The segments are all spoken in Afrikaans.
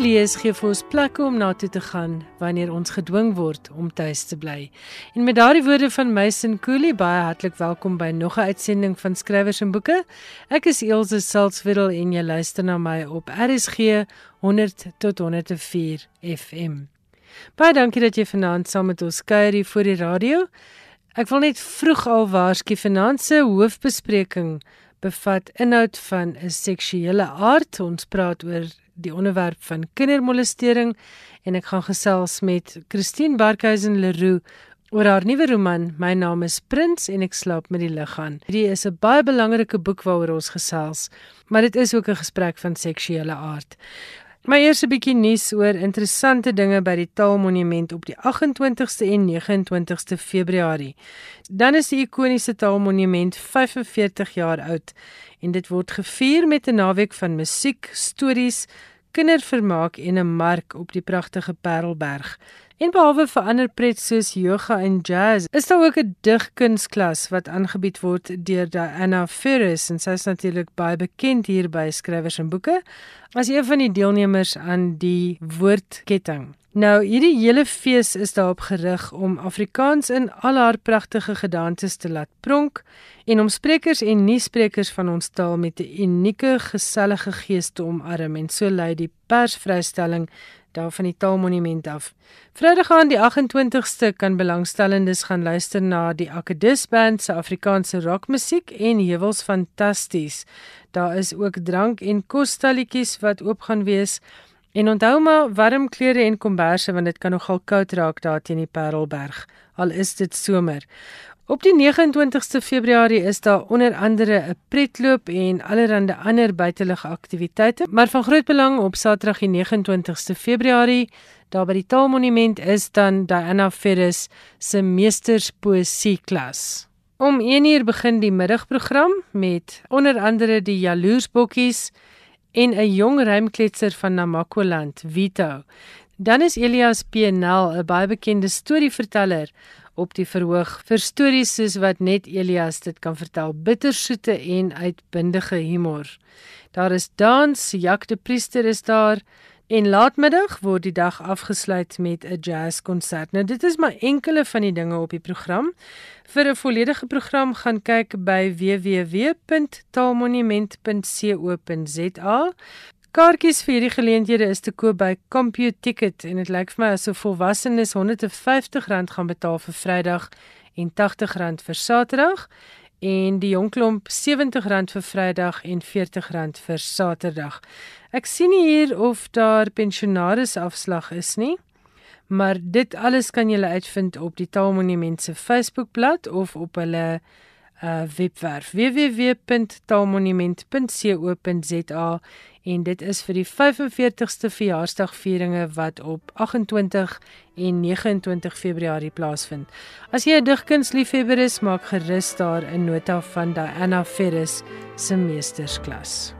lees gee vir ons plekke om na toe te gaan wanneer ons gedwing word om tuis te bly. En met daardie woorde van Mason Cooley baie hartlik welkom by nog 'n uitsending van Skrywers en Boeke. Ek is Elsje Salzwetel en jy luister na my op RSG 100 tot 104 FM. Baie dankie dat jy vanaand saam met ons kuier hier voor die radio. Ek wil net vroeg al waarsku vanaand se hoofbespreking bevat inhoud van 'n seksuele aard. Ons praat oor die onderwerp van kindermolestering en ek gaan gesels met Christine Barkhuizen Leroux oor haar nuwe roman My naam is Prins en ek slaap met die lig aan. Hierdie is 'n baie belangrike boek waaroor ons gesels, maar dit is ook 'n gesprek van seksuele aard. My eerste bietjie nuus oor interessante dinge by die Taalmonument op die 28ste en 29ste Februarie. Dan is die ikoniese Taalmonument 45 jaar oud en dit word gevier met 'n naweek van musiek, stories, kindervermaak en 'n mark op die pragtige Parelberg. En behalwe vir ander pret soos yoga en jazz, is daar ook 'n digkunsklas wat aangebied word deur Diana Ferris en sy is natuurlik baie bekend hier by skrywers en boeke as een van die deelnemers aan die woordketting. Nou, hierdie hele fees is daarop gerig om Afrikaans in al haar pragtige gedaantes te laat pronk en om sprekers en nuussprekers van ons taal met 'n unieke, gesellige gees te omarm en so lei die persvrystelling daar van die Taalmonument af. Vrydag aan die 28ste kan belangstellendes gaan luister na die Akedus Band se Afrikaanse rockmusiek en heuwels fantasties. Daar is ook drank en kosstalletjies wat oop gaan wees. En onthou maar warm klere en komberse want dit kan nogal koud raak daar teen die Parelberg al is dit somer. Op die 29ste Februarie is daar onder andere 'n pretloop en allerlei ander buitelug aktiwiteite, maar van groot belang op Saterdag die 29ste Februarie daar by die Taalmonument is dan Diana Ferris se meesterspoesie klas. Om 1uur begin die middagprogram met onder andere die Jaloersbokkies en 'n jong rymkletser van Namakoland, Vito. Dan is Elias PNL, 'n baie bekende storieverteller op die verhoog vir stories soos wat net Elias dit kan vertel, bittersoete en uitbundige humor. Daar is dans, Jacques de Priester is daar, En laatmiddag word die dag afgesluit met 'n jazzkonsert. Nou dit is maar enkele van die dinge op die program. Vir 'n volledige program gaan kyk by www.taalmonument.co.za. Kaartjies vir hierdie geleenthede is te koop by CompuTicket en dit lyk vir my asof volwassenes R150 gaan betaal vir Vrydag en R80 vir Saterdag en die jong klomp R70 vir Vrydag en R40 vir Saterdag. Ek sien hier of daar pensionaris afslag is nie. Maar dit alles kan jy uitvind op die Taalmonument se Facebookblad of op hulle uh webwerf www.taalmonument.co.za en dit is vir die 45ste verjaarsdagvieringe wat op 28 en 29 Februarie plaasvind. As jy 'n digkunsliefhebber is, maak gerus daar 'n nota van Diana Ferris se meestersklas.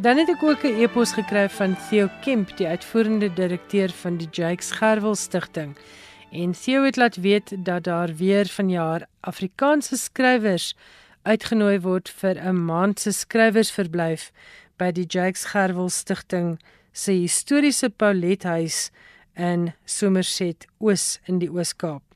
Dan het ek ook 'n e-pos gekry van Theo Kemp, die uitvoerende direkteur van die Jakes Gerwel Stichting. En Theo het laat weet dat daar weer vanjaar Afrikaanse skrywers uitgenooi word vir 'n maand se skrywersverblyf by die Jakes Gerwel Stichting se historiese Paulethuis in Somerset Oos in die Oos-Kaap.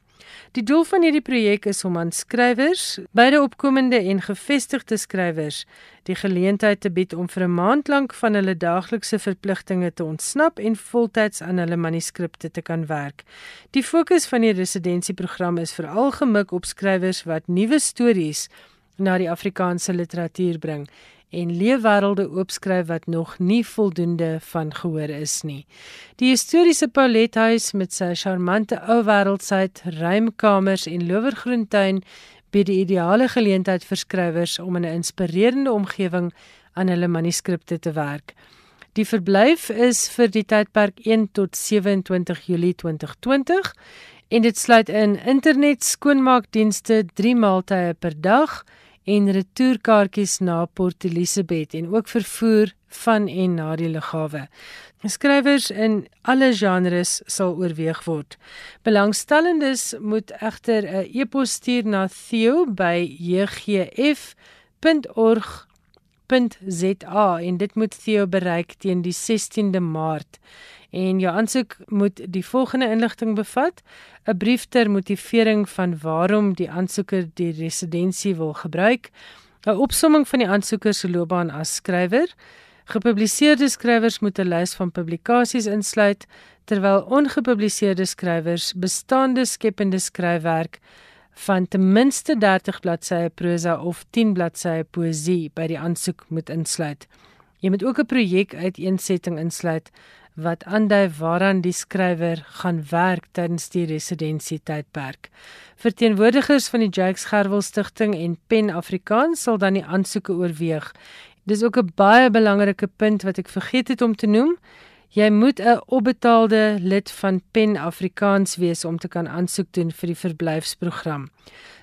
Die doel van hierdie projek is om aan skrywers, beide opkomende en gevestigde skrywers, die geleentheid te bied om vir 'n maand lank van hulle daaglikse verpligtinge te ontsnap en voltyds aan hulle manuskripte te kan werk. Die fokus van die residensieprogram is veral gemik op skrywers wat nuwe stories na die Afrikaanse literatuur bring en leefwêrelde oopskryf wat nog nie voldoende van gehoor is nie. Die historiese Paulethuis met sy charmante ou wêreldsheid, ruimkamers en lowergroentuin bied die ideale geleentheid vir skrywers om in 'n inspirerende omgewing aan hulle manuskripte te werk. Die verblyf is vir die tydperk 1 tot 27 Julie 2020 en dit sluit in internet skoonmaakdienste 3 maaltye per dag en retourkaartjies na Port Elizabeth en ook vervoer van en na die lughawe. Skrywers in alle genres sal oorweeg word. Belangstellendes moet egter 'n e-pos stuur na theo@ygf.org.za en dit moet Theo bereik teen die 16de Maart. En jou aansoek moet die volgende inligting bevat: 'n brief ter motivering van waarom die aansoeker die residensie wil gebruik, 'n opsomming van die aansoeker se loopbaan as skrywer, Gepubliseerde skrywers moet 'n lys van publikasies insluit, terwyl ongepubliseerde skrywers bestaande skepende skryfwerk van ten minste 30 bladsye prosa of 10 bladsye poësie by die aansoek moet insluit. Jy moet ook 'n projek uiteensetting insluit wat aandui waaraan die skrywer gaan werk tydens die residensietydperk. Verteenwoordigers van die Jakes Gerwel Stichting en Pen Afrikaans sal dan die aansoeke oorweeg Dis ook 'n baie belangrike punt wat ek vergeet het om te noem. Jy moet 'n opbetaalde lid van Pen Afrikaans wees om te kan aansoek doen vir die verblyfsprogram.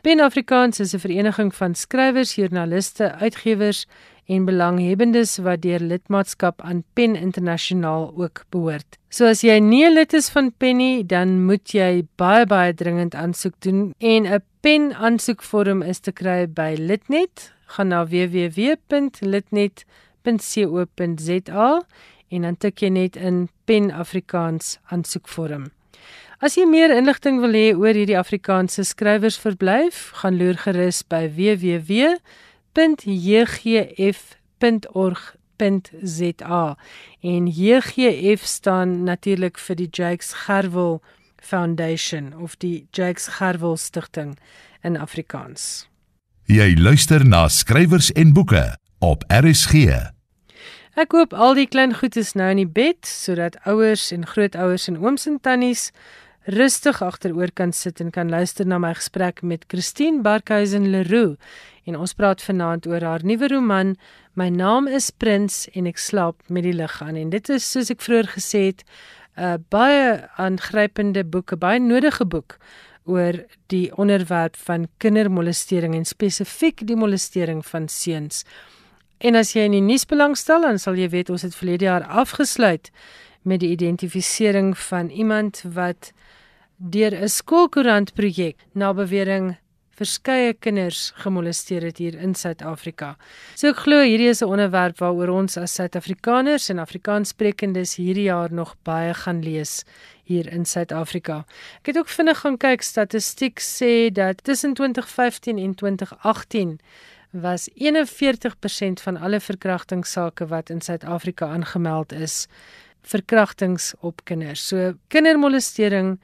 Pen Afrikaans is 'n vereniging van skrywers, joernaliste, uitgewers en belanghebbendes wat deur lidmaatskap aan Pen Internasionaal ook behoort. So as jy nie 'n lid is van Pen nie, dan moet jy baie baie dringend aansoek doen en 'n Pen aansoekvorm is te kry by Litnet gaan na www.litnet.co.za en dan tik jy net in Pen Afrikaans aansoekvorm. As jy meer inligting wil hê oor hierdie Afrikaanse skrywersverblyf, gaan loer gerus by www.jgf.org.za en JGF staan natuurlik vir die Jakes Gerwel Foundation of die Jakes Gerwel Stichting in Afrikaans. Jy luister na skrywers en boeke op RSG. Ek koop al die klein goedes nou in die bed sodat ouers en grootouers en ooms en tannies rustig agteroor kan sit en kan luister na my gesprek met Christine Barkhuizen Leroux en ons praat vanaand oor haar nuwe roman My naam is Prins en ek slaap met die lig aan en dit is soos ek vroeër gesê het 'n baie aangrypende boek, 'n baie nodige boek oor die onderwerp van kindermolestering en spesifiek die molestering van seuns. En as jy in die nuus belangstel, dan sal jy weet ons het verlede jaar afgesluit met die identifisering van iemand wat deur 'n skoolkoerant projek na bewering verskeie kinders gemolesteer het hier in Suid-Afrika. So ek glo hierdie is 'n onderwerp waaroor ons as Suid-Afrikaners en Afrikaanssprekendes hierdie jaar nog baie gaan lees hier in Suid-Afrika. Ek het ook vinnig gaan kyk statistiek sê dat tussen 2015 en 2018 was 41% van alle verkrachtingssake wat in Suid-Afrika aangemeld is verkrachtings op kinders. So kindermolestering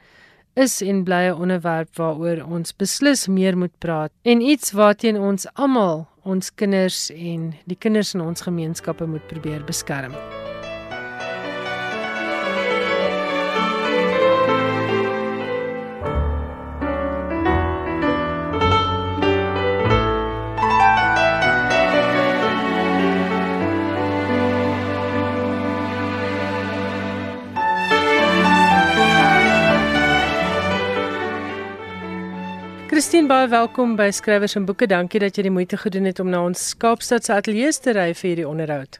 is en bly 'n onderwerp waaroor ons beslis meer moet praat en iets waarteen ons almal ons kinders en die kinders in ons gemeenskappe moet probeer beskerm. Christine baie welkom by Skrywers en Boeke. Dankie dat jy die moeite gedoen het om na ons Kaapstad se ateljee te ry vir hierdie onderhoud.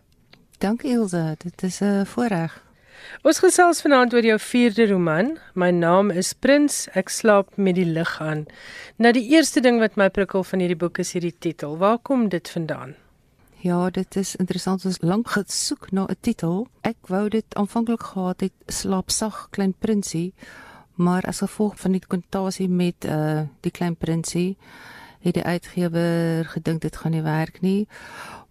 Dankie Ilse, dit is 'n voorreg. Ons gesels vanaand oor jou vierde roman. My naam is Prins, ek slaap met die lig aan. Nou die eerste ding wat my prikkel van hierdie boek is hierdie titel. Waar kom dit vandaan? Ja, dit is interessant. Ons lank gesoek na 'n titel. Ek wou dit aanvanklik gehad het Slaapsag klein prinsie maar as gevolg van die kontasie met uh die klein prinsie het die uitgewer gedink dit gaan nie werk nie.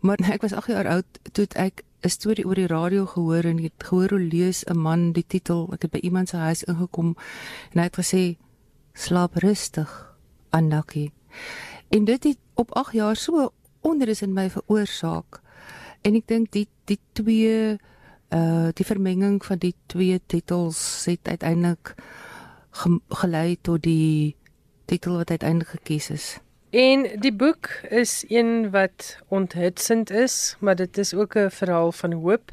Maar ek was 8 jaar oud toe ek 'n storie oor die radio gehoor en het gehoor hoe lees 'n man die titel. Ek het by iemand se huis ingekom en hy het gesê slaap rustig, Annaki. En dit het op 8 jaar so onrus in my veroorsaak. En ek dink die die twee uh die vermenging van die twee titels het uiteindelik ge gelei tot die titel wat uiteindelik gekies is. En die boek is een wat onthutsend is, maar dit is ook 'n verhaal van hoop.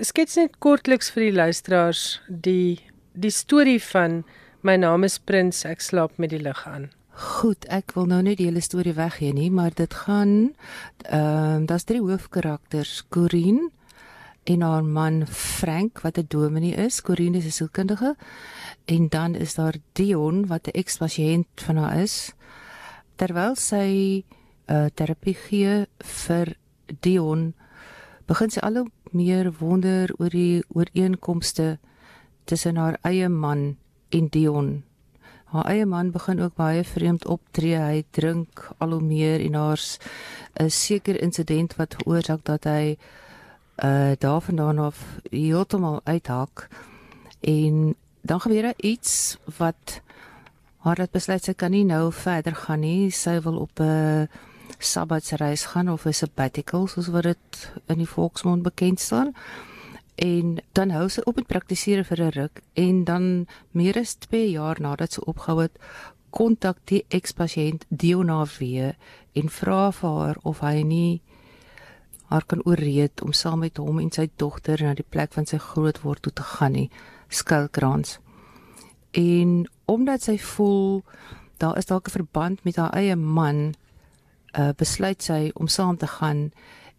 skets net kortliks vir die luisteraars die die storie van my naam is Prins, ek slaap met die lig aan. Goed, ek wil nou net die hele storie weggee nie, maar dit gaan ehm uh, daar's drie hoofkarakters, Corinne en haar man Frank wat 'n dominee is, Corinne is 'n sielkundige en dan is daar Dion wat 'n ekspasiënt van haar is. Terwyl sy uh, terapie gee vir Dion, begin sy al meer wonder oor die ooreenkomste tussen haar eie man en Dion. Haar eie man begin ook baie vreemd optree. Hy drink al hoe meer en haar's 'n sekere insident wat veroorsaak dat hy uh daarvandaan af heeltemal uithak en dan gebeur daar iets wat haar het besluit sy kan nie nou verder gaan nie. Sy wil op 'n sabbatsreis gaan of 'n sabbatical soos wat dit in die volksmond bekend staan. En dan hou sy op met praktiseer vir 'n ruk en dan meer as 2 jaar nadat sy opgehou het, kontak die ekspasiënt Diona weer en vra vir haar of hy nie haar kan ooreed om saam met hom en sy dogter na die plek van sy grootword toe te gaan nie, Skulkrans. En omdat sy voel daar is dalk 'n verband met haar eie man, uh, besluit sy om saam te gaan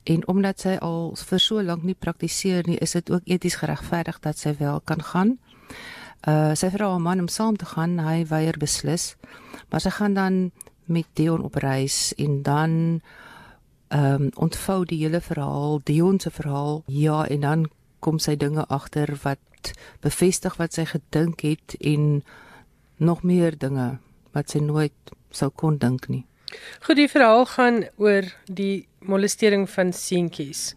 en omdat sy al vir so lank nie praktiseer nie, is dit ook eties geregverdig dat sy wel kan gaan. Uh sy vra haar man om saam te gaan, hy weier beslis. Maar sy gaan dan met Dion op reis en dan ehm um, ontvou die hele verhaal, Dion se verhaal. Ja, en dan kom sy dinge agter wat bevestig wat sy gedink het en nog meer dinge wat sy nooit sou kon dink nie. Goed, die verhaal gaan oor die molestering van seentjies.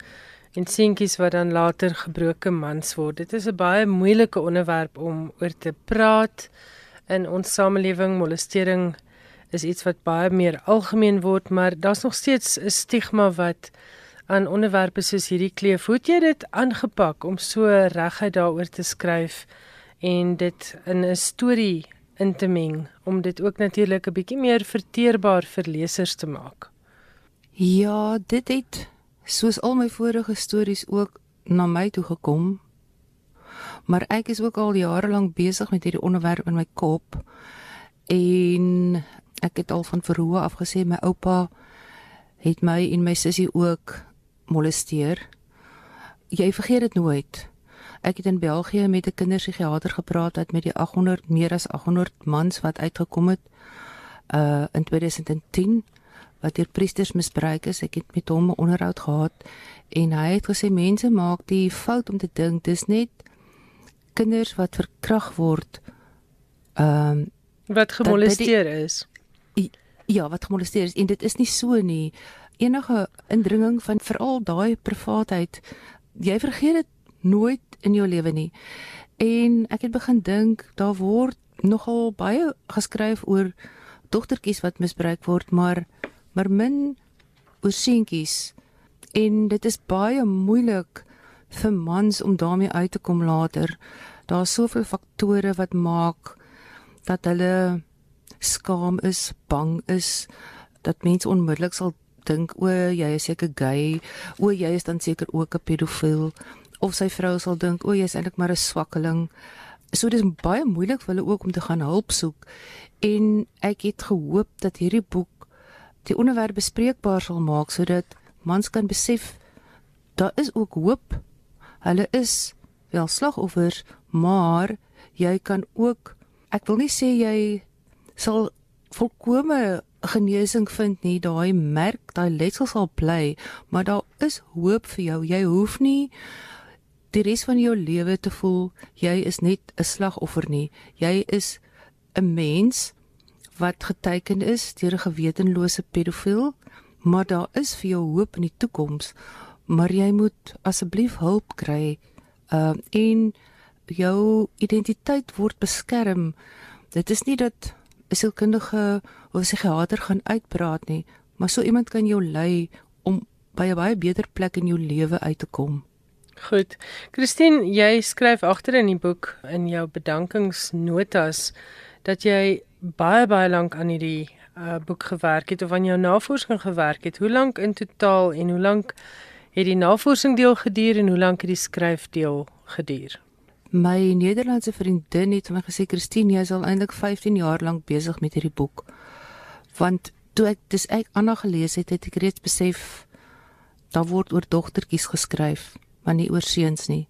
En seentjies wat dan later gebroke mans word. Dit is 'n baie moeilike onderwerp om oor te praat in ons samelewing. Molestering is iets wat baie meer algemeen word, maar daar's nog steeds 'n stigma wat aan onderwerpe soos hierdie kleef. Hoe het jy dit aangepak om so reguit daaroor te skryf en dit in 'n storie in te meng om dit ook natuurlik 'n bietjie meer verteerbaar vir lesers te maak? Ja, dit het soos al my vorige stories ook na my toe gekom. Maar ek is ook al jare lank besig met hierdie onderwerp in my kop. En ek het al van verhoë af gesê my oupa het my en my sussie ook molesteer. Jy vergeet dit nooit. Ek het in België met 'n kinderpsigiater gepraat wat met die 800 meer as 800 mans wat uitgekom het uh in 2010 wat deur priesters misbruik is. Ek het met hom 'n onderhoud gehad en hy het gesê mense maak die fout om te dink dis net kinders wat verkrag word ehm um, wat gemolesteer die, is ja, wat gemolesteer is en dit is nie so nie. Enige indringing van veral daai privaatheid, jy vergeet dit nooit in jou lewe nie. En ek het begin dink daar word nogal baie geskryf oor dogtertjies wat misbruik word, maar maar min oor seentjies. En dit is baie moeilik vir mans om daarmee uit te kom later. Daar's soveel faktore wat maak dat hulle skaam is, bang is dat mense onmiddellik sal dink o, jy is seker gay, o, jy is dan seker ook 'n pedofiel of sy vrou sal dink o, jy is eintlik maar 'n swakkeling. So dis baie moeilik vir hulle ook om te gaan hulp soek en ek het gehoop dat hierdie boek die onderwerp bespreekbaar sal maak sodat mans kan besef daar is ook hoop. Hulle is wel slagoffers, maar jy kan ook ek wil nie sê jy sal volkome genesing vind nie. Daai merk, daai letsel sal bly, maar daar is hoop vir jou. Jy hoef nie die res van jou lewe te voel jy is net 'n slagoffer nie. Jy is 'n mens wat geteken is deur 'n gewetenlose pedofiel, maar daar is vir jou hoop in die toekoms. Maar jy moet asseblief hulp kry. Ehm uh, en jou identiteit word beskerm. Dit is nie dat 'n sielkundige of psigiater gaan uitpraat nie, maar so iemand kan jou lei om by 'n baie beter plek in jou lewe uit te kom. Goed. Christine, jy skryf agter in die boek in jou bedankingsnotas dat jy baie baie lank aan hierdie uh, boek gewerk het of aan jou navorsing gewerk het. Hoe lank in totaal en hoe lank het die navorsing deel geduur en hoe lank het die skryfdeel geduur? My Nederlandse vriendin het vir my gesê Christine, jy is al eintlik 15 jaar lank besig met hierdie boek. Want toe ek dis ek Anna gelees het, het ek reeds besef daar word oor dogtertjies geskryf, maar nie oor seuns nie.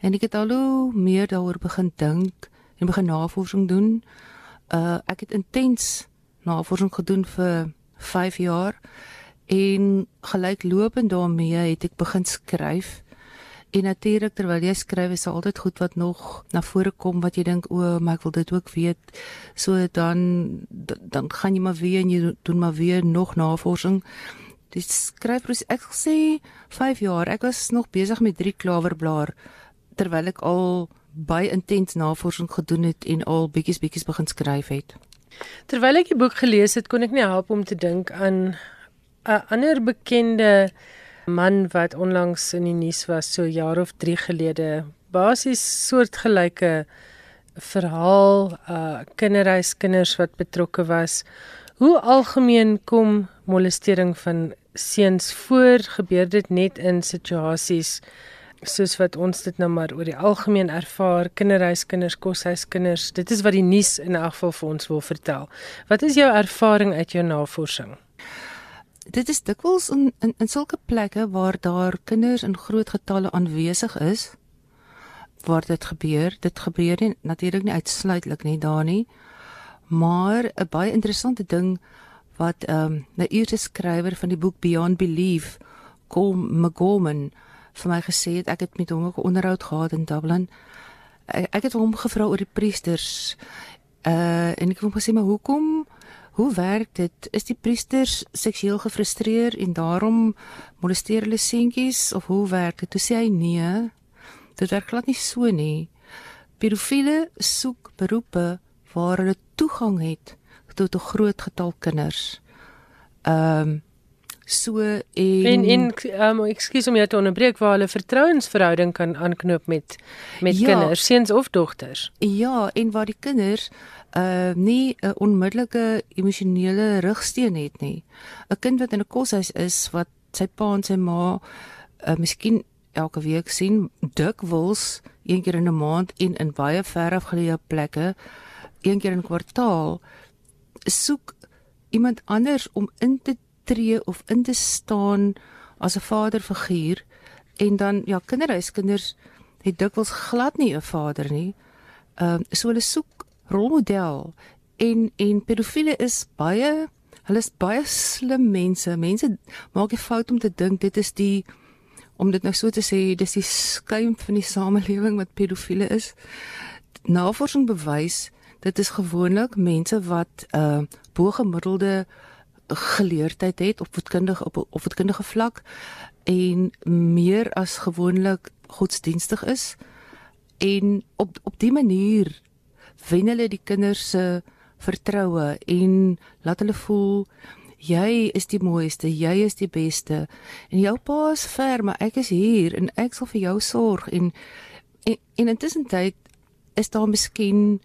En ek het al hoe meer daaroor begin dink en begin navorsing doen. Uh ek het intens navorsing gedoen vir 5 jaar en gelyklopend daarmee het ek begin skryf. En natuurlik terwyl jy skryf is daar altyd goed wat nog na vore kom wat jy dink o, maar ek wil dit ook weet. So dan dan gaan jy maar weer en jy doen maar weer nog navorsing. Dis skryfproses ek sê 5 jaar. Ek was nog besig met 3 klawerblaar terwyl ek al baie intens navorsing gedoen het en al bietjies bietjies begin skryf het. Terwyl ek die boek gelees het, kon ek nie help om te dink aan 'n ander bekende man wat onlangs in die nuus was so jaar of 3 gelede. Basies soortgelyke verhaal, uh kinderhuiskinders wat betrokke was. Hoe algemeen kom molestering van seuns voor? Gebeur dit net in situasies soos wat ons dit nou maar oor die algemeen ervaar, kinderhuiskinders, koshuiskinders. Dit is wat die nuus in elk geval vir ons wil vertel. Wat is jou ervaring uit jou navorsing? Dit is dikwels in in, in sulke plekke waar daar kinders in groot getalle aanwesig is waar dit gebeur. Dit gebeur nie natuurlik nie uitsluitlik nie daar nie. Maar 'n baie interessante ding wat ehm um, 'n Ierse skrywer van die boek Beyond Belief, Colm McGorman, vir my gesê het ek het met hom 'n onderhoud gehad in Dublin. Ek, ek het hom gevra oor die priesters. Uh en ek het hom gesê maar hoekom hoe werk dit? Is die priesters seksueel gefrustreerd en daarom molesteer hulle seentjies of hoe werk dit? Toe sê hy nee. Dit werk glad nie so nie. Pedofiele soek beroepe waar hulle toegang het tot 'n groot getal kinders. Ehm um, So en en, en um, ekskuus om jou te onderbreek waar hulle vertrouensverhouding kan aanknoop met met ja, kinders, seuns of dogters. Ja, en waar die kinders uh nie 'n onmiddellike emosionele rigsteen het nie. 'n Kind wat in 'n koshuis is wat sy pa en sy ma uh miskien elke week sien, dikwels een keer in 'n maand en in baie ver afgeleë plekke een keer in kwartaal soek iemand anders om in te tree of in te staan as 'n vaderfiguur en dan ja kinderhuiskinders het dikwels glad nie 'n vader nie. Ehm uh, so hulle soek rolmodel en en pedofiele is baie hulle is baie slim mense. Mense maak die fout om te dink dit is die om dit nou so te sê dis die skuim van die samelewing wat pedofiele is. Navorsing bewys dit is gewoonlik mense wat uh bo-gemiddelde geleerdheid het op voedkundige op op voedkundige vlak en meer as gewoonlik godsdienstig is. En op op die manier wen hulle die kinders se vertroue en laat hulle voel jy is die mooiste, jy is die beste en jou pa is ver, maar ek is hier en ek sal vir jou sorg. En en, en intussen tyd is daar miskien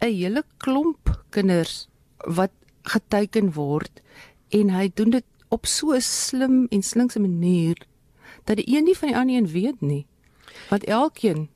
'n hele klomp kinders wat geteken word en hy doen dit op so 'n slim en slinkse manier dat die een nie van die ander een weet nie. Want elkeen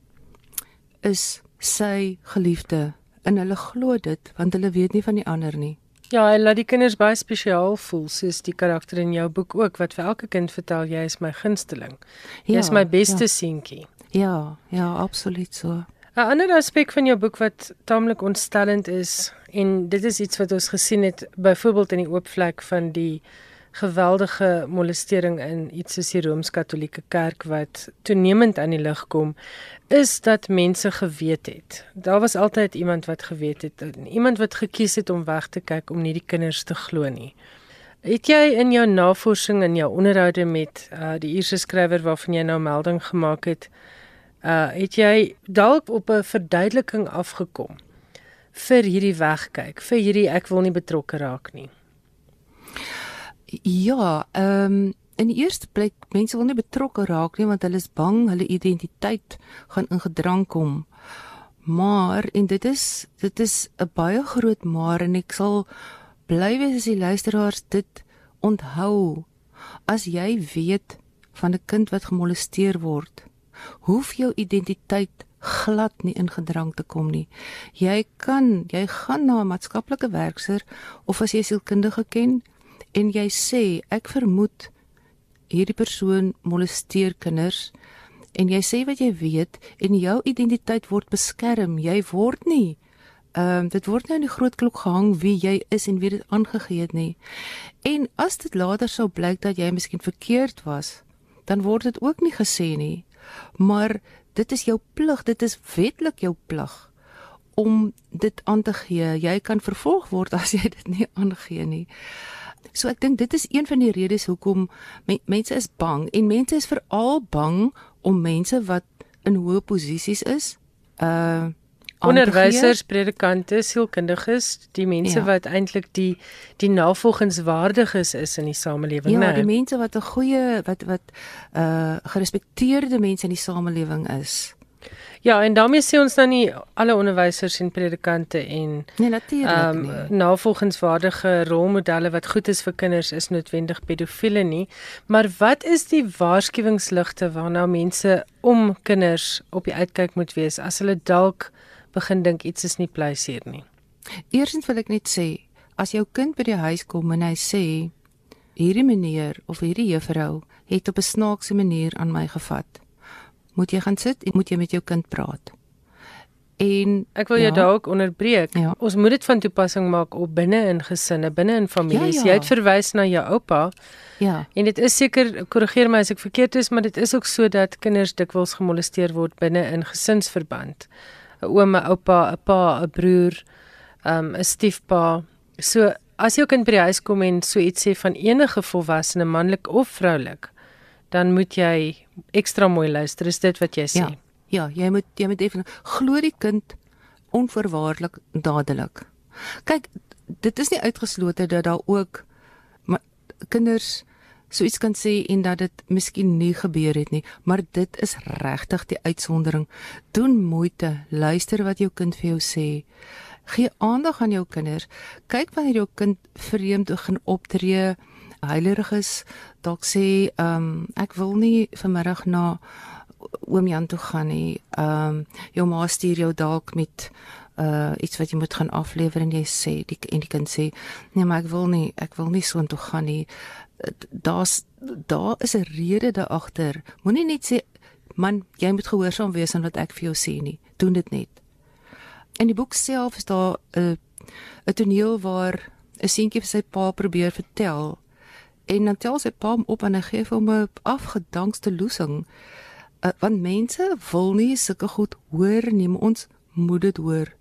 is sy geliefde en hulle glo dit want hulle weet nie van die ander nie. Ja, hy laat die kinders baie spesiaal voel, soos die karakter in jou boek ook wat vir elke kind vertel jy is my gunsteling. Jy ja, is my beste ja. seentjie. Ja, ja, absoluut so. 'n Ander aspek van jou boek wat taamlik ontstellend is en dit is iets wat ons gesien het byvoorbeeld in die oop vlek van die geweldige molestering in iets soos die Rooms-Katolieke Kerk wat toenemend aan die lig kom is dat mense geweet het. Daar was altyd iemand wat geweet het, iemand wat gekies het om weg te kyk om nie die kinders te glo nie. Het jy in jou navorsing en jou onderhoude met uh, die Ierse skrywer waarvan jy nou melding gemaak het, uh het jy dalk op 'n verduideliking afgekom vir hierdie wegkyk, vir hierdie ek wil nie betrokke raak nie. Ja, ehm um, in die eerste plek mense wil nie betrokke raak nie want hulle is bang hulle identiteit gaan in gedrang kom. Maar en dit is dit is 'n baie groot maar en ek sal bly wees as die luisteraars dit onthou. As jy weet van 'n kind wat gemolesteer word, hoef jou identiteit glad nie ingedrang te kom nie. Jy kan, jy gaan na 'n maatskaplike werker of as jy sielkundige ken en jy sê ek vermoed hierdie persoon molesteer kinders en jy sê wat jy weet en jou identiteit word beskerm. Jy word nie ehm um, dit word nou in die groot klok gehang wie jy is en wie dit aangegee het nie. En as dit later sou blyk dat jy miskien verkeerd was, dan word dit ook nie gesê nie. Maar dit is jou plig, dit is wetlik jou plig om dit aan te gee. Jy kan vervolg word as jy dit nie aangee nie. So ek dink dit is een van die redes hoekom me mense is bang en mense is veral bang om mense wat in hoë posisies is, uh onderwysers, predikante, sielkundiges, die mense ja. wat eintlik die die navolgingswaardiges is in die samelewing, ja, né? Ja, die mense wat 'n goeie wat wat uh gerespekteerde mense in die samelewing is. Ja, en daarmee sê ons dan nie alle onderwysers en predikante en nee, natuurlik um, nie. navolgingswaardige rolmodelle wat goed is vir kinders is noodwendig pedofiele nie, maar wat is die waarskuwingsligte waarna mense om kinders op die uitkyk moet wees as hulle dalk begin dink iets is nie pleisier nie? Eerstens wil ek net sê, as jou kind by die huis kom en hy sê hierdie meneer of hierdie juffrou het op 'n snaakse manier aan my gevat moet jy gaan sit en moet jy met jou kind praat. En ek wil jou ja, dalk onderbreek. Ja. Ons moet dit van toepassing maak op binne in gesinne, binne in families. Ja, ja. Jy het verwys na jou oupa. Ja. En dit is seker korrigeer my as ek verkeerd is, maar dit is ook so dat kinders dikwels gemolesteer word binne in gesinsverband. 'n Ouma, oupa, 'n pa, 'n broer, 'n um, 'n stiefpa. So as jou kind by die huis kom en so iets sê van enige volwassene, manlik of vroulik, dan moet jy ekstra mooi luister. Is dit wat jy sê? Ja. Ja, jy moet jy moet definitief glo die kind onverwaarlik dadelik. Kyk, dit is nie uitgeslote dat daar ook kinders so iets kan sê en dat dit miskien nie gebeur het nie, maar dit is regtig die uitsondering. Doen moeite, luister wat jou kind vir jou sê. Gee aandag aan jou kinders. Kyk wanneer jou kind vreemd begin optree, heilerig is, dalk sê, ehm um, ek wil nie vanmiddag na oom Jan toe gaan nie. Ehm um, jou ma stuur jou dalk met uh iets wat jy moet gaan aflewer en jy sê die en die kind sê nee maar ek wil nie ek wil nie so intoe gaan nie daar's daar is 'n rede daar agter moenie net sê man jy moet gehoorsaam wees aan wat ek vir jou sê nie doen dit net in die boek self is daar 'n 'n toneel waar 'n seentjie vir sy pa probeer vertel en dan tel sy pa hom op en hy gee hom 'n afgedankste loosing. Uh, want mense wil nie sulke goed hoor nie, maar ons moet dit hoor.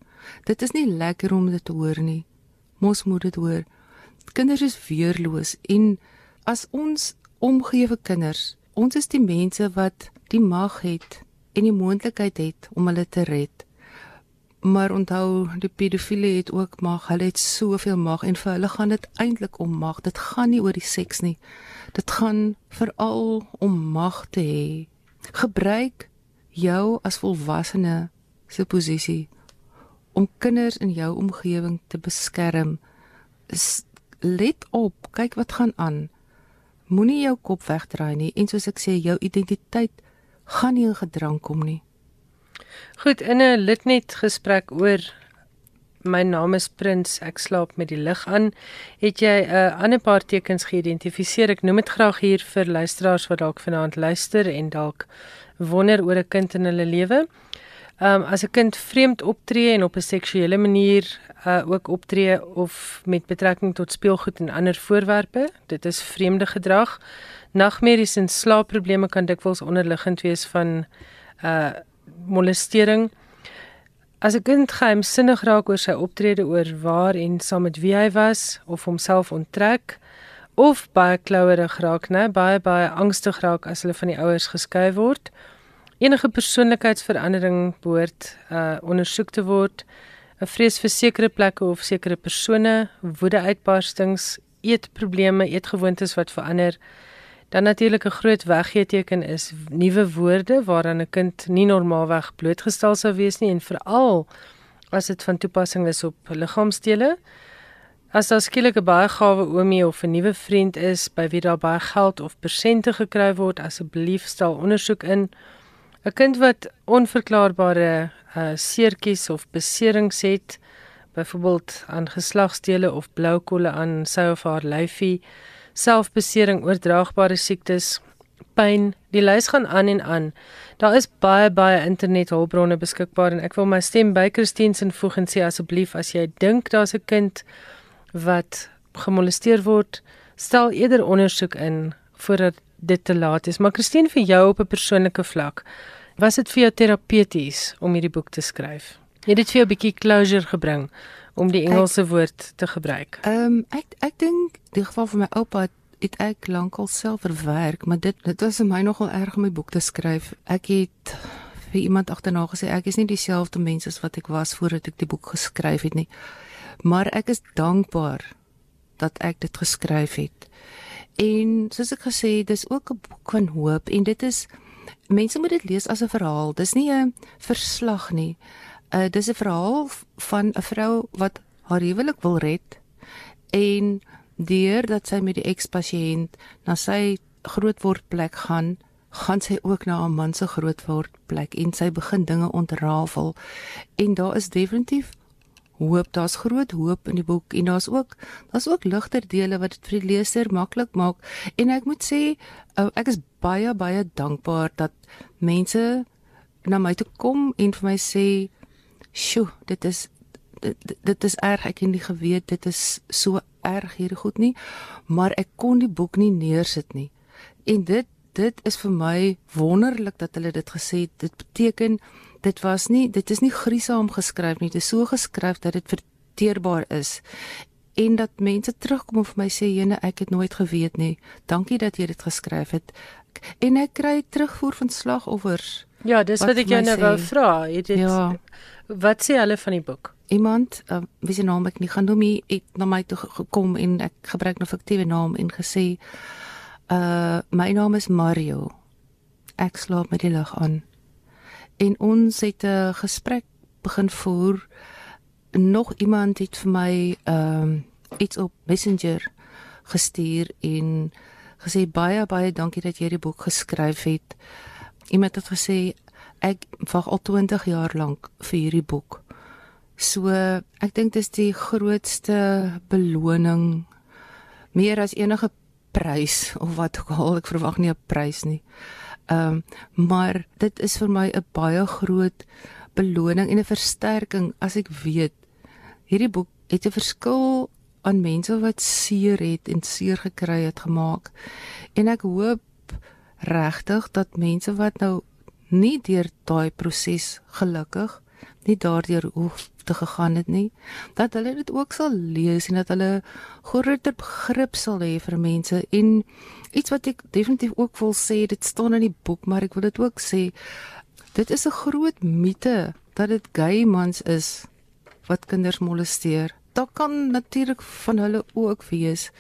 Dit is nie lekker om dit te hoor nie. Ons moet dit hoor. Kinders is weerloos en as ons omgee vir kinders, ons is die mense wat die mag het en die moontlikheid het om hulle te red. Maar onthou, die pedofiele het ook mag. Hulle het soveel mag en vir hulle gaan dit eintlik om mag. Dit gaan nie oor die seks nie. Dit gaan veral om mag te hê. Gebruik jou as volwassene se posisie om kinders in jou omgewing te beskerm. Let op, kyk wat gaan aan. Moenie jou kop wegdraai nie en soos ek sê, jou identiteit gaan nie in gedrang kom nie. Goed, in 'n litnet gesprek oor my naam is Prins, ek slaap met die lig aan, het jy 'n uh, ander paar tekens geïdentifiseer. Ek noem dit graag hier vir luisteraars wat dalk vanaand luister en dalk wonder oor 'n kind in hulle lewe. Um as 'n kind vreemd optree en op 'n seksuele manier uh ook optree of met betrekking tot speelgoed en ander voorwerpe, dit is vreemde gedrag. Nagmerries en slaapprobleme kan dikwels onderliggend wees van uh molestering. As 'n kind geheimsinnig raak oor sy optrede oor waar en saam met wie hy was of homself onttrek of baie klouerig raak, né, baie baie angstig raak as hulle van die ouers geskei word. Enige persoonlikheidsverandering behoort uh ondersoek te word. 'n Vrees vir sekere plekke of sekere persone, woedeuitbarstings, eetprobleme, eetgewoontes wat verander Dan natuurlik 'n groot weggeeteken is nuwe woorde waaraan 'n kind nie normaalweg blootgestel sou wees nie en veral as dit van toepassing is op liggaamsdele. As daar skielik 'n baie gawe oomie of 'n nuwe vriend is by wie daar baie geld of persente gekry word, asseblief stel ondersoek in. 'n Kind wat onverklaarbare uh, seertjies of beserings het, byvoorbeeld aan geslagsdele of blou kolle aan sy of haar lyfie, selfbesering, oordraagbare siektes, pyn, die lys gaan aan en aan. Daar is baie baie internethulpbronne beskikbaar en ek wil my stem by Christine se voeg en sê asseblief as jy dink daar's 'n kind wat gemolesteer word, stel eerder ondersoek in voordat dit te laat is. Maar Christine vir jou op 'n persoonlike vlak, was dit vir jou terapeuties om hierdie boek te skryf? Het dit vir jou 'n bietjie closure gebring om die Engelse ek, woord te gebruik? Ehm um, ek ek dink die geval van my oupa het, het ek lankal self verwerk, maar dit dit was vir my nogal erg om my boek te skryf. Ek het vir iemand agterna gesê ek is nie dieselfde mens as wat ek was voordat ek die boek geskryf het nie maar ek is dankbaar dat ek dit geskryf het. En soos ek gesê dis ook 'n boek van hoop en dit is mense moet dit lees as 'n verhaal. Dis nie 'n verslag nie. Uh dis 'n verhaal van 'n vrou wat haar huwelik wil red en deur dat sy met die ekspasiënt na sy grootwordplek gaan, gaan sy ook na haar man se grootwordplek en sy begin dinge ontrafel. En daar is definitief hoop. Daar's groot hoop in die boek en daar's ook daar's ook ligter dele wat dit vir die leser maklik maak. En ek moet sê, oh, ek is baie baie dankbaar dat mense na my toe kom en vir my sê, "Sjoe, dit is dit, dit is erg. Ek het nie geweet dit is so erg hierdie goed nie, maar ek kon die boek nie neersit nie." En dit dit is vir my wonderlik dat hulle dit gesê het. Dit beteken dit was nie dit is nie griesaam geskryf nie. Dit is so geskryf dat dit verteerbaar is en dat mense terugkom en vir my sê jene ek het nooit geweet nie. Dankie dat jy dit geskryf het. En ek kry terugvoer van slagoffers. Ja, dis wat, wat ek jou nou wou vra. Het dit ja. Wat sê hulle van die boek? Iemand, uh, wie se naam ek nie gaan noem nie, het na my toe gekom en ek gebruik 'n nou fiktiewe naam en gesê uh my naam is Mario. Ek slaap met die lig aan en ons het 'n gesprek begin voer. Nog iemand het vir my ehm um, iets op Messenger gestuur en gesê baie baie dankie dat jy die boek geskryf het. Iemand het gesê ek wag al 20 jaar lank vir hierdie boek. So ek dink dis die grootste beloning meer as enige prys of wat ook al ek verwag nie 'n prys nie. Ehm um, maar dit is vir my 'n baie groot beloning en 'n versterking as ek weet hierdie boek het 'n verskil aan mense wat seer het en seer gekry het gemaak. En ek hoop regtig dat mense wat nou nie deur daai proses gelukkig nie daardeur hoef te gegaan het nie dat hulle dit ook sal lees en dat hulle groter begrip sal hê vir mense en iets wat ek definitief ook wil sê dit staan in die boek maar ek wil dit ook sê. Dit is 'n groot mite dat dit gay mans is wat kinders molesteer. Daar kan natuurlik van hulle ook wees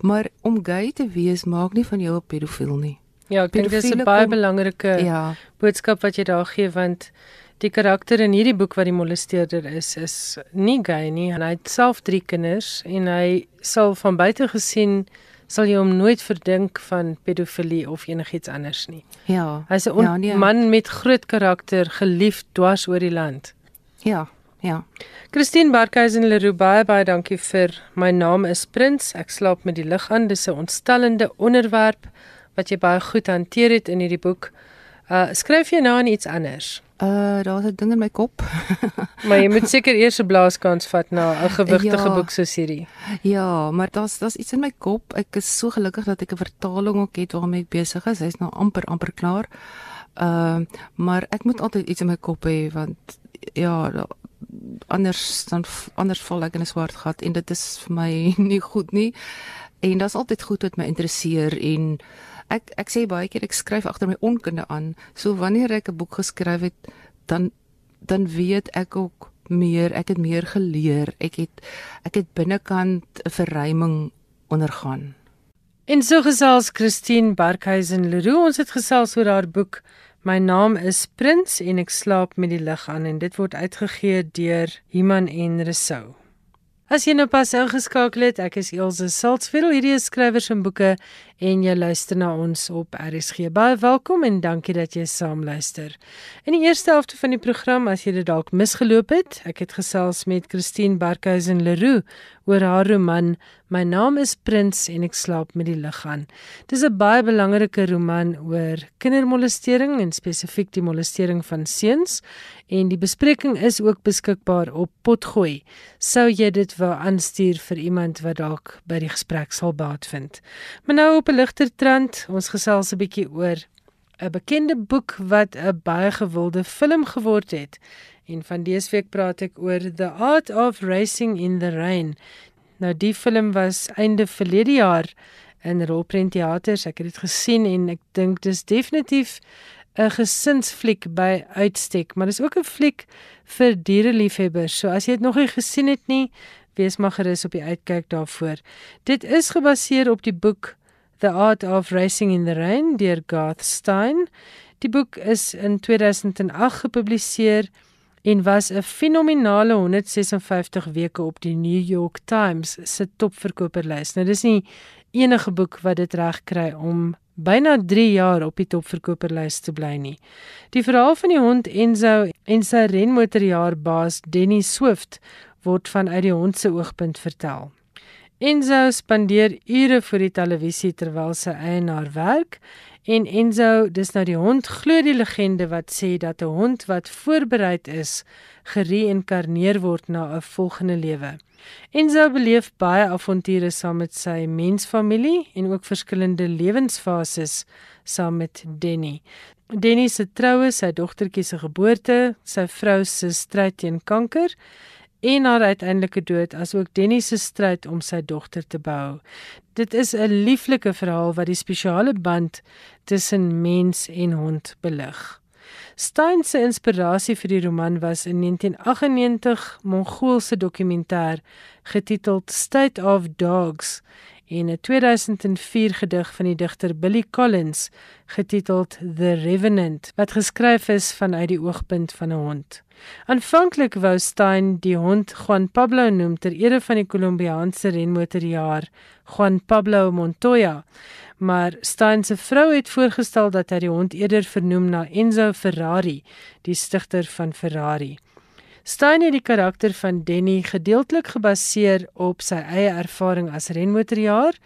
maar om gay te wees maak nie van jou 'n pedofiel nie. Ja ek dink dis 'n baie belangrike ja. boodskap wat jy daar gee want die karakter in hierdie boek wat die molesteerder is is nie gay nie. En hy het self drie kinders en hy sal van buite gesien sal jy hom nooit verdink van pedofilie of enigiets anders nie. Ja. Hy's 'n ja, nee. man met groot karakter, geliefd dwars oor die land. Ja. Ja. Christine Barkhuizen Leroux baie baie dankie vir my naam is Prins. Ek slaap met die lig aan. Dis 'n ontstellende onderwerp wat jy baie goed hanteer het in hierdie boek. Uh skryf jy nou aan iets anders? Uh daar's 'n ding in my kop. maar jy moet seker eers 'n blaaskans vat na 'n gewigtige ja, boek soos hierdie. Ja, maar daar's daar's iets in my kop. Ek is so gelukkig dat ek 'n vertaling ook het waarmee ek besig is. Hy's nou amper amper klaar. Ehm uh, maar ek moet altyd iets in my kop hê want ja, anders dan anders val ek in 'n swart gat en dit is vir my nie goed nie. En dit's altyd goed wat my interesseer en ek ek sê baie keer ek skryf agter my onkunde aan. So wanneer ek 'n boek geskryf het, dan dan weet ek ook meer, ek het meer geleer. Ek het ek het binnekant 'n verruiming ondergaan. En so gesels Christine Barkhuizen Leroux. Ons het gesels oor haar boek My naam is Prins en ek slaap met die lig aan en dit word uitgegee deur Iman en Resou. As jy nou pas ingeskakel het, ek is Elsje Saltzveld. Hierdie is skrywers en boeke en jy luister na ons op RSG. Baie welkom en dankie dat jy saam luister. In die eerste helfte van die program, as jy dit dalk misgeloop het, ek het gesels met Christine Barkhuizen Leroux oor haar roman My naam is Prins en ek slaap met die lig aan. Dis 'n baie belangrike roman oor kindermolestering en spesifiek die molestering van seuns en die bespreking is ook beskikbaar op Potgooi. Sou jy dit wou aanstuur vir iemand wat dalk by die gesprek sal baat vind. Maar nou op 'n ligter trant, ons gesels 'n bietjie oor 'n bekende boek wat 'n baie gewilde film geword het. En van dese week praat ek oor The Art of Racing in the Rain. Nou die film was einde verlede jaar in Rolprent Theaters. Ek het dit gesien en ek dink dis definitief 'n gesinsfliek by uitstek, maar dis ook 'n fliek vir diereliefhebbers. So as jy dit nog nie gesien het nie, wees maar gerus op die uitkyk daarvoor. Dit is gebaseer op die boek The Art of Racing in the Rain deur Garth Stein. Die boek is in 2008 gepubliseer en was 'n fenominale 156 weke op die New York Times se topverkoperslys. Nou dis nie enige boek wat dit reg kry om byna 3 jaar op die topverkoperslys te bly nie. Die verhaal van die hond Enzo en sy renmotorjaarbaas Denny Swift word vanuit die hond se oogpunt vertel. Enzo spandeer ure voor die televisie terwyl sy eienaar werk en Enzo, dis nou die hond, glo die legende wat sê dat 'n hond wat voorberei is, gereïnkarneer word na 'n volgende lewe. Enzo beleef baie avonture saam met sy mensfamilie en ook verskillende lewensfases saam met Denny. Denny se troue, sy dogtertjie se geboorte, sy vrou se stryd teen kanker en haar uiteindelike dood asook Denny se stryd om sy dogter te behou. Dit is 'n lieflike verhaal wat die spesiale band tussen mens en hond belig. Stein se inspirasie vir die roman was in 1998 Mongoolse dokumentêr getiteld State of Dogs en 'n 2004 gedig van die digter Billy Collins getiteld The Revenant wat geskryf is vanuit die oogpunt van 'n hond. Aanvanklik wou Stein die hond Juan Pablo noem ter ere van die Kolumbiaanse renmotorjaer Juan Pablo Montoya, maar Stein se vrou het voorgestel dat hy die hond eerder vernoem na Enzo Ferrari, die stigter van Ferrari. Stein het die karakter van Denny gedeeltelik gebaseer op sy eie ervaring as renmotorjaer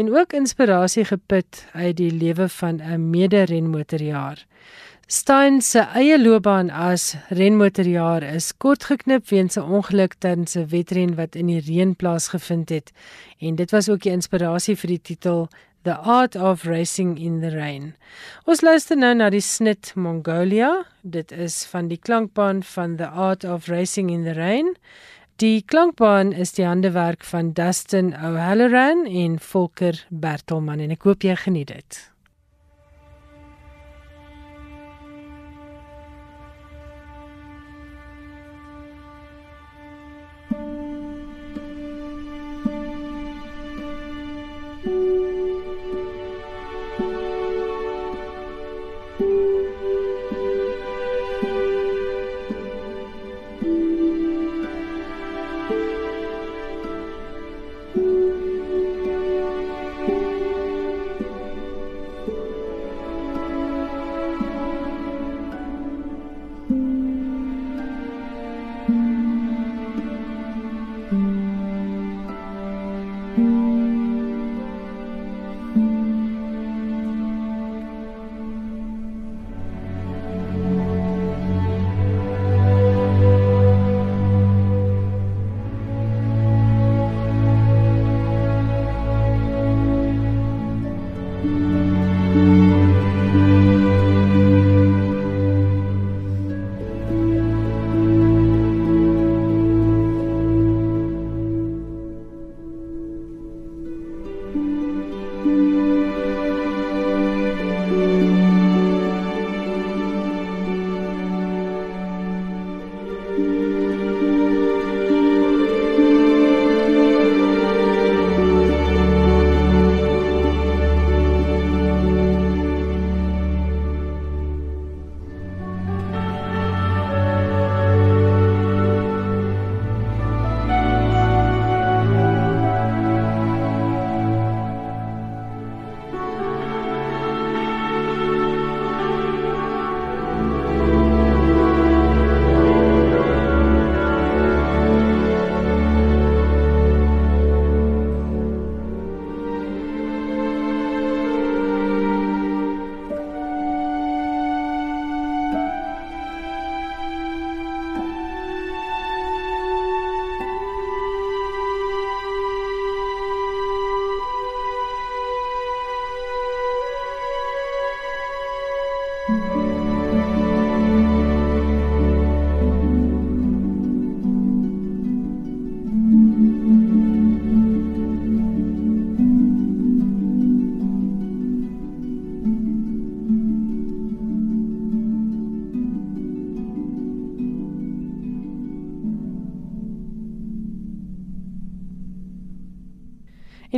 en ook inspirasie geput uit die lewe van 'n mede-renmotorjaer. Stein se eie loopbaan as renmotorjaer is kort geknip weens 'n ongeluk tydens 'n wedren wat in die reën plaasgevind het en dit was ook die inspirasie vir die titel The Art of Racing in the Rain. Ons luister nou na die snit Mongolia. Dit is van die klankbaan van The Art of Racing in the Rain. Die klankbaan is die handewerk van Dustin O'Halloran en Volker Bertelman en ek hoop jy geniet dit.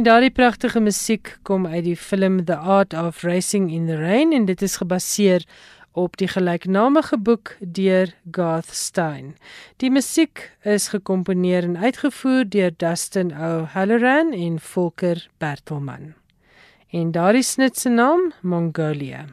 En daardie pragtige musiek kom uit die film The Art of Racing in the Rain en dit is gebaseer op die gelyknamige boek deur Garth Stein. Die musiek is gekomponeer en uitgevoer deur Dustin O'Halloran en Volker Bertelmann. En daardie snit se naam Mongolia.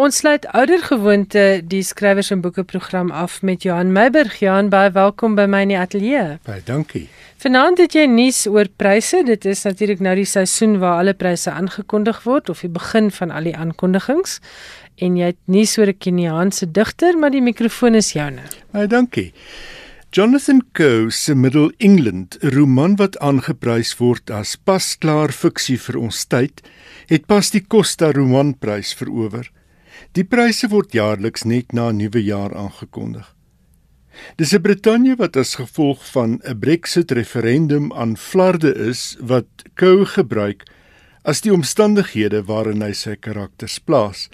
Ons sluit oudergewoonte die skrywers en boeke program af met Johan Meiburg. Johan, baie welkom by my in die ateljee. Baie dankie. Vanaand het jy nuus oor pryse. Dit is natuurlik nou die seisoen waar alle pryse aangekondig word of die begin van al die aankondigings. En jy het nuus oor 'n Keniaanse digter, maar die mikrofoon is joune. Baie dankie. Jonathan Coe se Middle England, 'n roman wat aangeprys word as pasklaar fiksie vir ons tyd, het pas die Costa Romanprys verower. Die pryse word jaarliks net na nuwe jaar aangekondig. Dis 'n Brittanje wat as gevolg van 'n Brexit referendum aan flarde is wat Coe gebruik as die omstandighede waarin hy sy karakters plaas.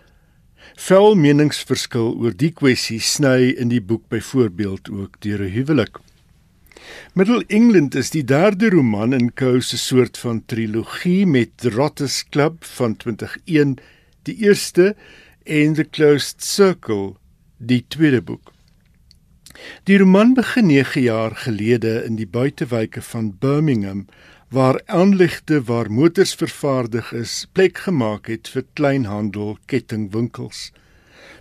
Vel meningsverskil oor die kwessie sny in die boek byvoorbeeld ook deur 'n huwelik. Middle England is die derde roman in Coe se soort van trilogie met The Rotters Club van 2001, die eerste en The Closed Circle, die tweede boek. Die roman begin 9 jaar gelede in die buitewyke van Birmingham waar aanlegte waar motors vervaardig is plek gemaak het vir kleinhandel kettingwinkels.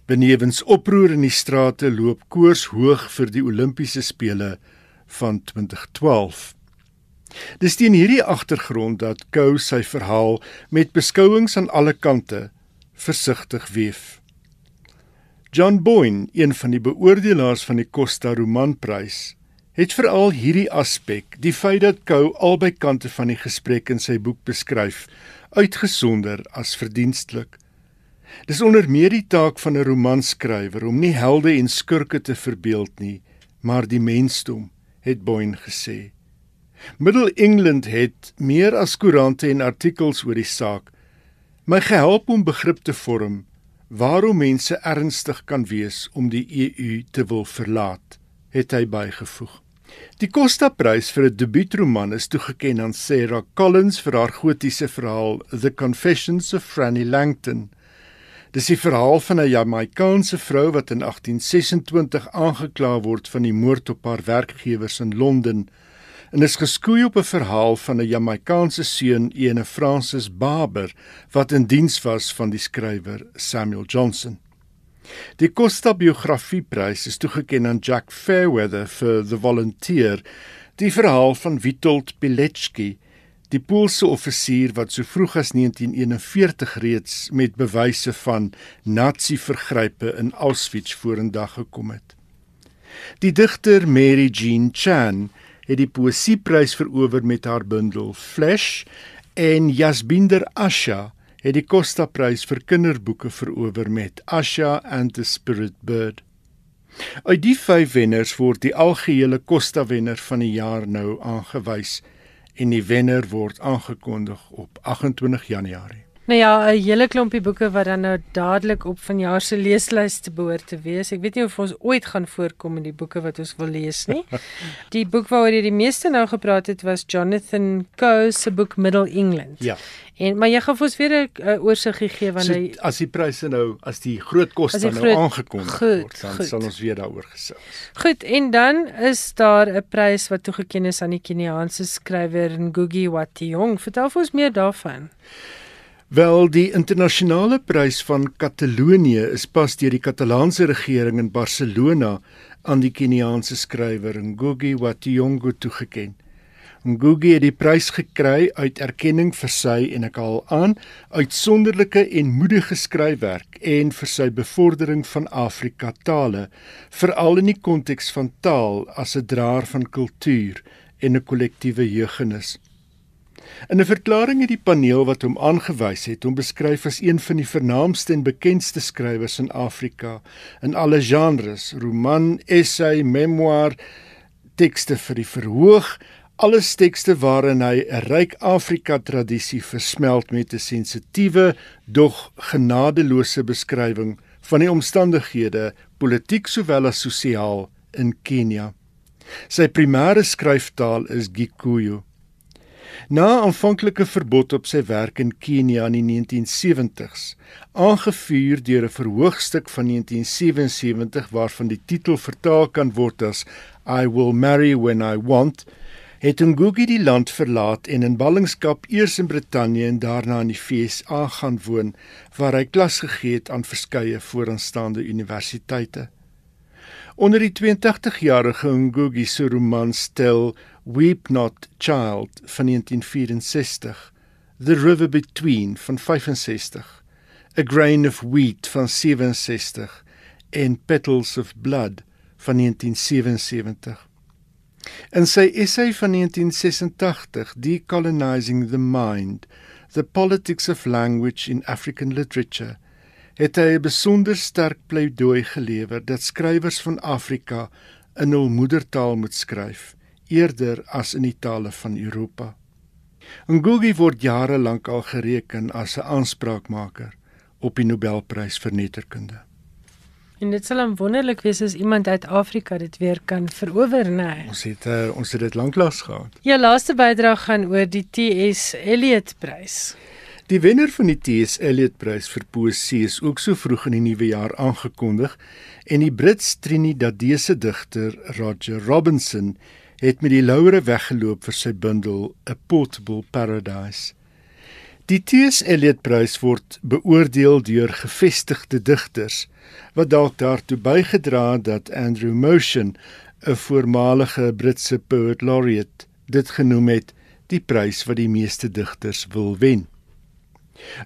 Benewens oproer in die strate loop koers hoog vir die Olimpiese spele van 2012. Dis teen hierdie agtergrond dat Kou sy verhaal met beskouings aan alle kante versigtig weef. John Boyne, een van die beoordelaars van die Costa Romanprys, het veral hierdie aspek, die feit dat Kou albei kante van die gesprek in sy boek beskryf, uitgesonder as verdienstelik. Dis onder meer die taak van 'n romanskrywer om nie helde en skurke te verbeeld nie, maar die mensdom, het Boyne gesê. Middle England het meer as koerante en artikels oor die saak my gehelp om begrip te vorm waarom mense ernstig kan wees om die EU te wil verlaat, het hy bygevoeg. Die Costa-prys vir 'n debuutroman is toegekend aan Sarah Collins vir haar gotiese verhaal The Confessions of Franny Langton. Dis die verhaal van 'n Jamaikaanse vrou wat in 1826 aangekla word van die moord op haar werkgewers in Londen en is geskoei op 'n verhaal van 'n Jamaikaanse seun, ene Francis Barber, wat in diens was van die skrywer Samuel Johnson. Die Costa Biografieprys is toegekend aan Jack Fairweather vir The Volunteer, die verhaal van Witold Pilecki, die Poolse offisier wat so vroeg as 1941 reeds met bewyse van nazi-vergrype in Auschwitz vorendag gekom het. Die digter Mary Jean Chan het die poesieprys verower met haar bundel Flash en Jasbinder Asha het die Costa prys vir kinderboeke verower met Asha and the Spirit Bird. Uit die vyf wenners word die algehele Costa wenner van die jaar nou aangewys en die wenner word aangekondig op 28 Januarie. Nou ja, 'n hele klompie boeke wat dan nou dadelik op vanjaar se leeslys te behoort te wees. Ek weet nie of ons ooit gaan voorkom in die boeke wat ons wil lees nie. Die boek waaroor jy die meeste nou gepraat het was Jonathan Coe se boek Middle England. Ja. En maar jy gaan vir ons weer 'n oorsig gee wanneer so, as die pryse nou as die groot koste nou groot, aangekondig goed, word, dan goed. sal ons weer daaroor gesels. Goed, en dan is daar 'n prys wat toegekend is aan die Keniaanse skrywer Ngugi wa Thiong'o. Vertel vir ons meer daarvan. Wel die internasionale prys van Katalonië is pas deur die Katalaanse regering in Barcelona aan die Keniaanse skrywer Ngugi wa Thiong'o toegekend. Ngugi het die prys gekry uit erkenning vir sy en ek haal aan uitsonderlike en moedige skryfwerk en vir sy bevordering van Afrika tale, veral in die konteks van taal as 'n draer van kultuur en 'n kollektiewe jeugennis. In 'n verklaring het die paneel wat hom aangewys het, hom beskryf as een van die vernaamste en bekendste skrywers in Afrika in alle genres: roman, essay, memoir, tekste vir die verhoog, alles tekste waarin hy 'n ryk Afrika tradisie versmelt met 'n sensitiewe, dog genadeloose beskrywing van die omstandighede, politiek sowel as sosiaal in Kenia. Sy primêre skryftaal is Gikuyu. Na aanvanklike verbod op sy werk in Kenia in die 1970s, aangevuur deur 'n verhoogstuk van 1977 waarvan die titel vertaal kan word as I will marry when I want, het Ngugi die land verlaat en in ballingskap eers in Brittanje en daarna in die VSA gaan woon waar hy klas gegee het aan verskeie vooraanstaande universiteite. Onder die 82-jarige Ngugi se roman stel Weep Not Child van 1964, The River Between van 65, A Grain of Wheat van 67 en Petals of Blood van 1977. In sy essay van 1986, Decolonizing the Mind: The Politics of Language in African Literature, het hy 'n besonder sterk pleidooi gelewer dat skrywers van Afrika in hul moedertaal moet skryf eerder as in die tale van Europa. Ngugi word jare lank al gereken as 'n aanspraakmaker op die Nobelprys vir letterkunde. En dit sal wonderlik wees as iemand uit Afrika dit weer kan verower, né? Nee. Ons het uh, ons het dit lanklaas gehad. Ja, laaste bydrae gaan oor die TS Eliot Prys. Die wenner van die T.S. Eliot Prys vir poësie is ook so vroeg in die nuwe jaar aangekondig en die Brits Trinidadese digter Roger Robinson het met die laure weggeloop vir sy bundel A Portable Paradise. Die T.S. Eliot Prys word beoordeel deur gevestigde digters wat dalk daartoe bygedra het dat Andrew Motion, 'n voormalige Britse poet laureate, dit genoem het die prys wat die meeste digters wil wen.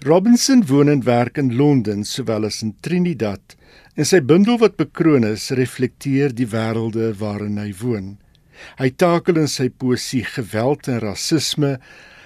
Robinson woon en werk in Londen sowel as in Trinidad en sy bundel wat bekroon is reflekteer die wêrelde waarin hy woon. Hy takel in sy poësie geweld en rasisme.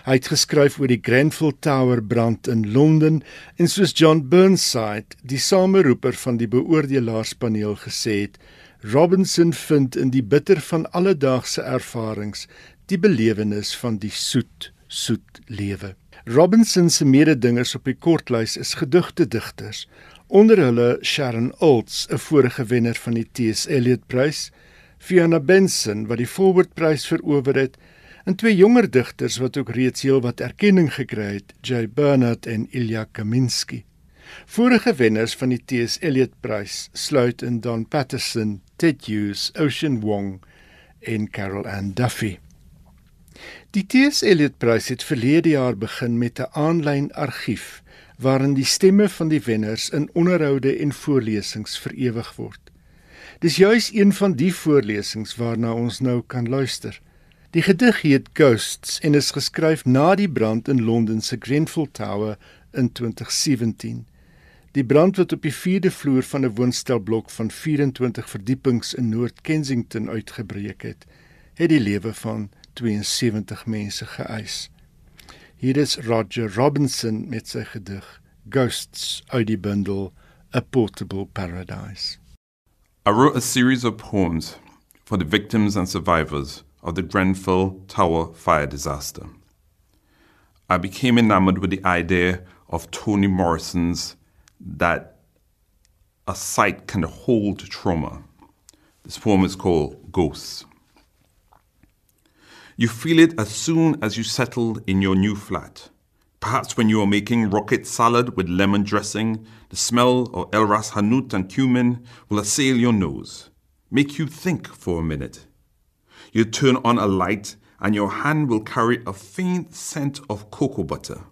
Hy het geskryf oor die Grenfell Tower brand in Londen en soos John Burnside, die sameroeper van die beoordelaarspaneel gesê het, Robinson vind in die bitter van alledaagse ervarings die belewenis van die soet, soet lewe. Robinson se mededingers op die kortlys is gedigte digters, onder hulle Sharon Olds, 'n vorige wenner van die T.S. Eliot Prys, Fiona Benson wat die Forward Prys verower het, en twee jonger digters wat ook reeds heelwat erkenning gekry het, Jay Bernard en Ilya Kaminsky. Vorige wenners van die T.S. Eliot Prys sluit in Don Patterson, Ted Hughes, Ocean Wong en Carol Ann Duffy. Die T.S. Eliot Prys het verlede jaar begin met 'n aanlyn argief waarin die stemme van die wenners in onderhoude en voorlesings vir ewig word. Dis juis een van die voorlesings waarna ons nou kan luister. Die gedig heet Ghosts en is geskryf na die brand in Londen se Grenfell Tower in 2017. Die brand wat op die 4de vloer van 'n woonstelblok van 24 verdiepings in Noord Kensington uitgebreek het, het die lewe van 72 mense geëis. Hier is Roger Robinson met sy gedig Ghosts uit die bundel A Portable Paradise. I wrote a series of poems for the victims and survivors of the Grenfell Tower fire disaster. I became enamored with the idea of Toni Morrison's that a site can hold trauma. This poem is called Ghosts. You feel it as soon as you settle in your new flat. Perhaps when you are making rocket salad with lemon dressing, the smell of El Ras Hanout and cumin will assail your nose, make you think for a minute. You turn on a light and your hand will carry a faint scent of cocoa butter.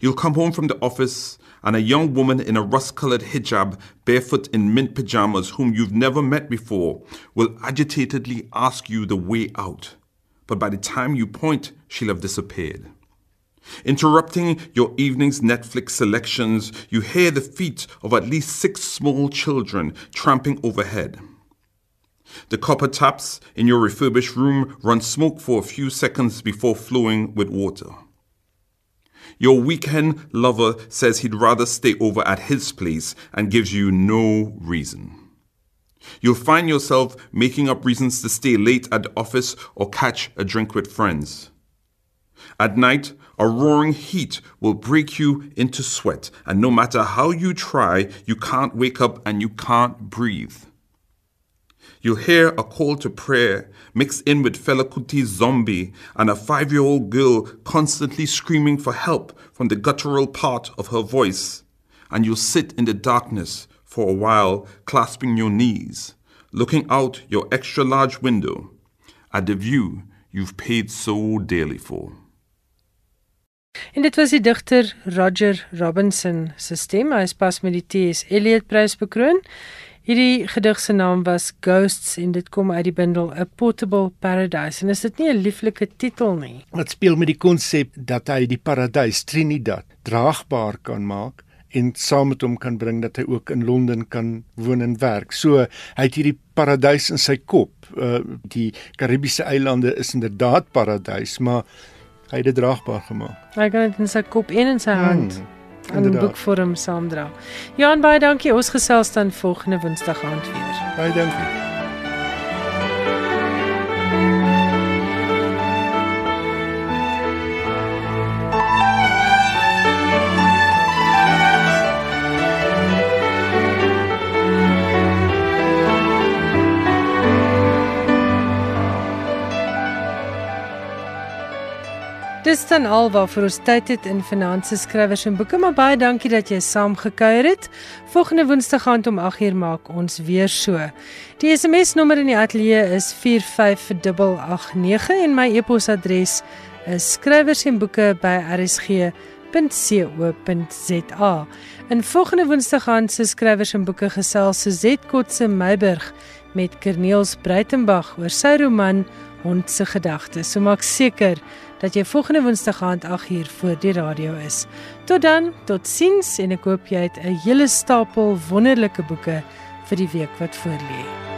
You'll come home from the office and a young woman in a rust colored hijab, barefoot in mint pajamas, whom you've never met before, will agitatedly ask you the way out but by the time you point, she'll have disappeared. Interrupting your evening's Netflix selections, you hear the feet of at least six small children tramping overhead. The copper taps in your refurbished room run smoke for a few seconds before flowing with water. Your weekend lover says he'd rather stay over at his place and gives you no reason. You'll find yourself making up reasons to stay late at the office or catch a drink with friends. At night, a roaring heat will break you into sweat, and no matter how you try, you can't wake up and you can't breathe. You'll hear a call to prayer mixed in with Fela Kuti's zombie and a five year old girl constantly screaming for help from the guttural part of her voice. And you'll sit in the darkness for a while, clasping your knees, looking out your extra large window at the view you've paid so dearly for. En dit was die digter Roger Robinson se stem. Hy is pas met die T.S. Eliot Prys bekroon. Hierdie gedig se naam was Ghosts en dit kom uit die bundel A Portable Paradise. En is dit nie 'n lieflike titel nie? Wat speel met die konsep dat hy die paradys Trinidad draagbaar kan maak en saam met hom kan bring dat hy ook in Londen kan woon en werk. So hy het hierdie paradys in sy kop. Uh die Karibiese eilande is inderdaad paradys, maar hy het dit draagbaar gemaak. Hy kan dit in sy kop en in sy hand Hmm, in inderdaad. boekvorm saamdra. Jan baie dankie. Ons gesels dan volgende Woensdag aand weer. Baie dankie. Dis dan al waarvoor ons tyd het in finansies skrywers en boeke, maar baie dankie dat jy saam gekuier het. Volgende Woensdag aand om 8uur maak ons weer so. Die SMS nommer in die ateljee is 45889 en my e-posadres is skrywersenboeke@rsg.co.za. In volgende Woensdag aand se skrywers en boeke gesels Suzette Kotse Meiburg met Kerniels Breitenberg oor sy roman Hond se gedagtes. So maak seker dat jy volgende Woensdag aand 8uur voor die radio is. Tot dan, totsiens en ek hoop jy het 'n hele stapel wonderlike boeke vir die week wat voorlê.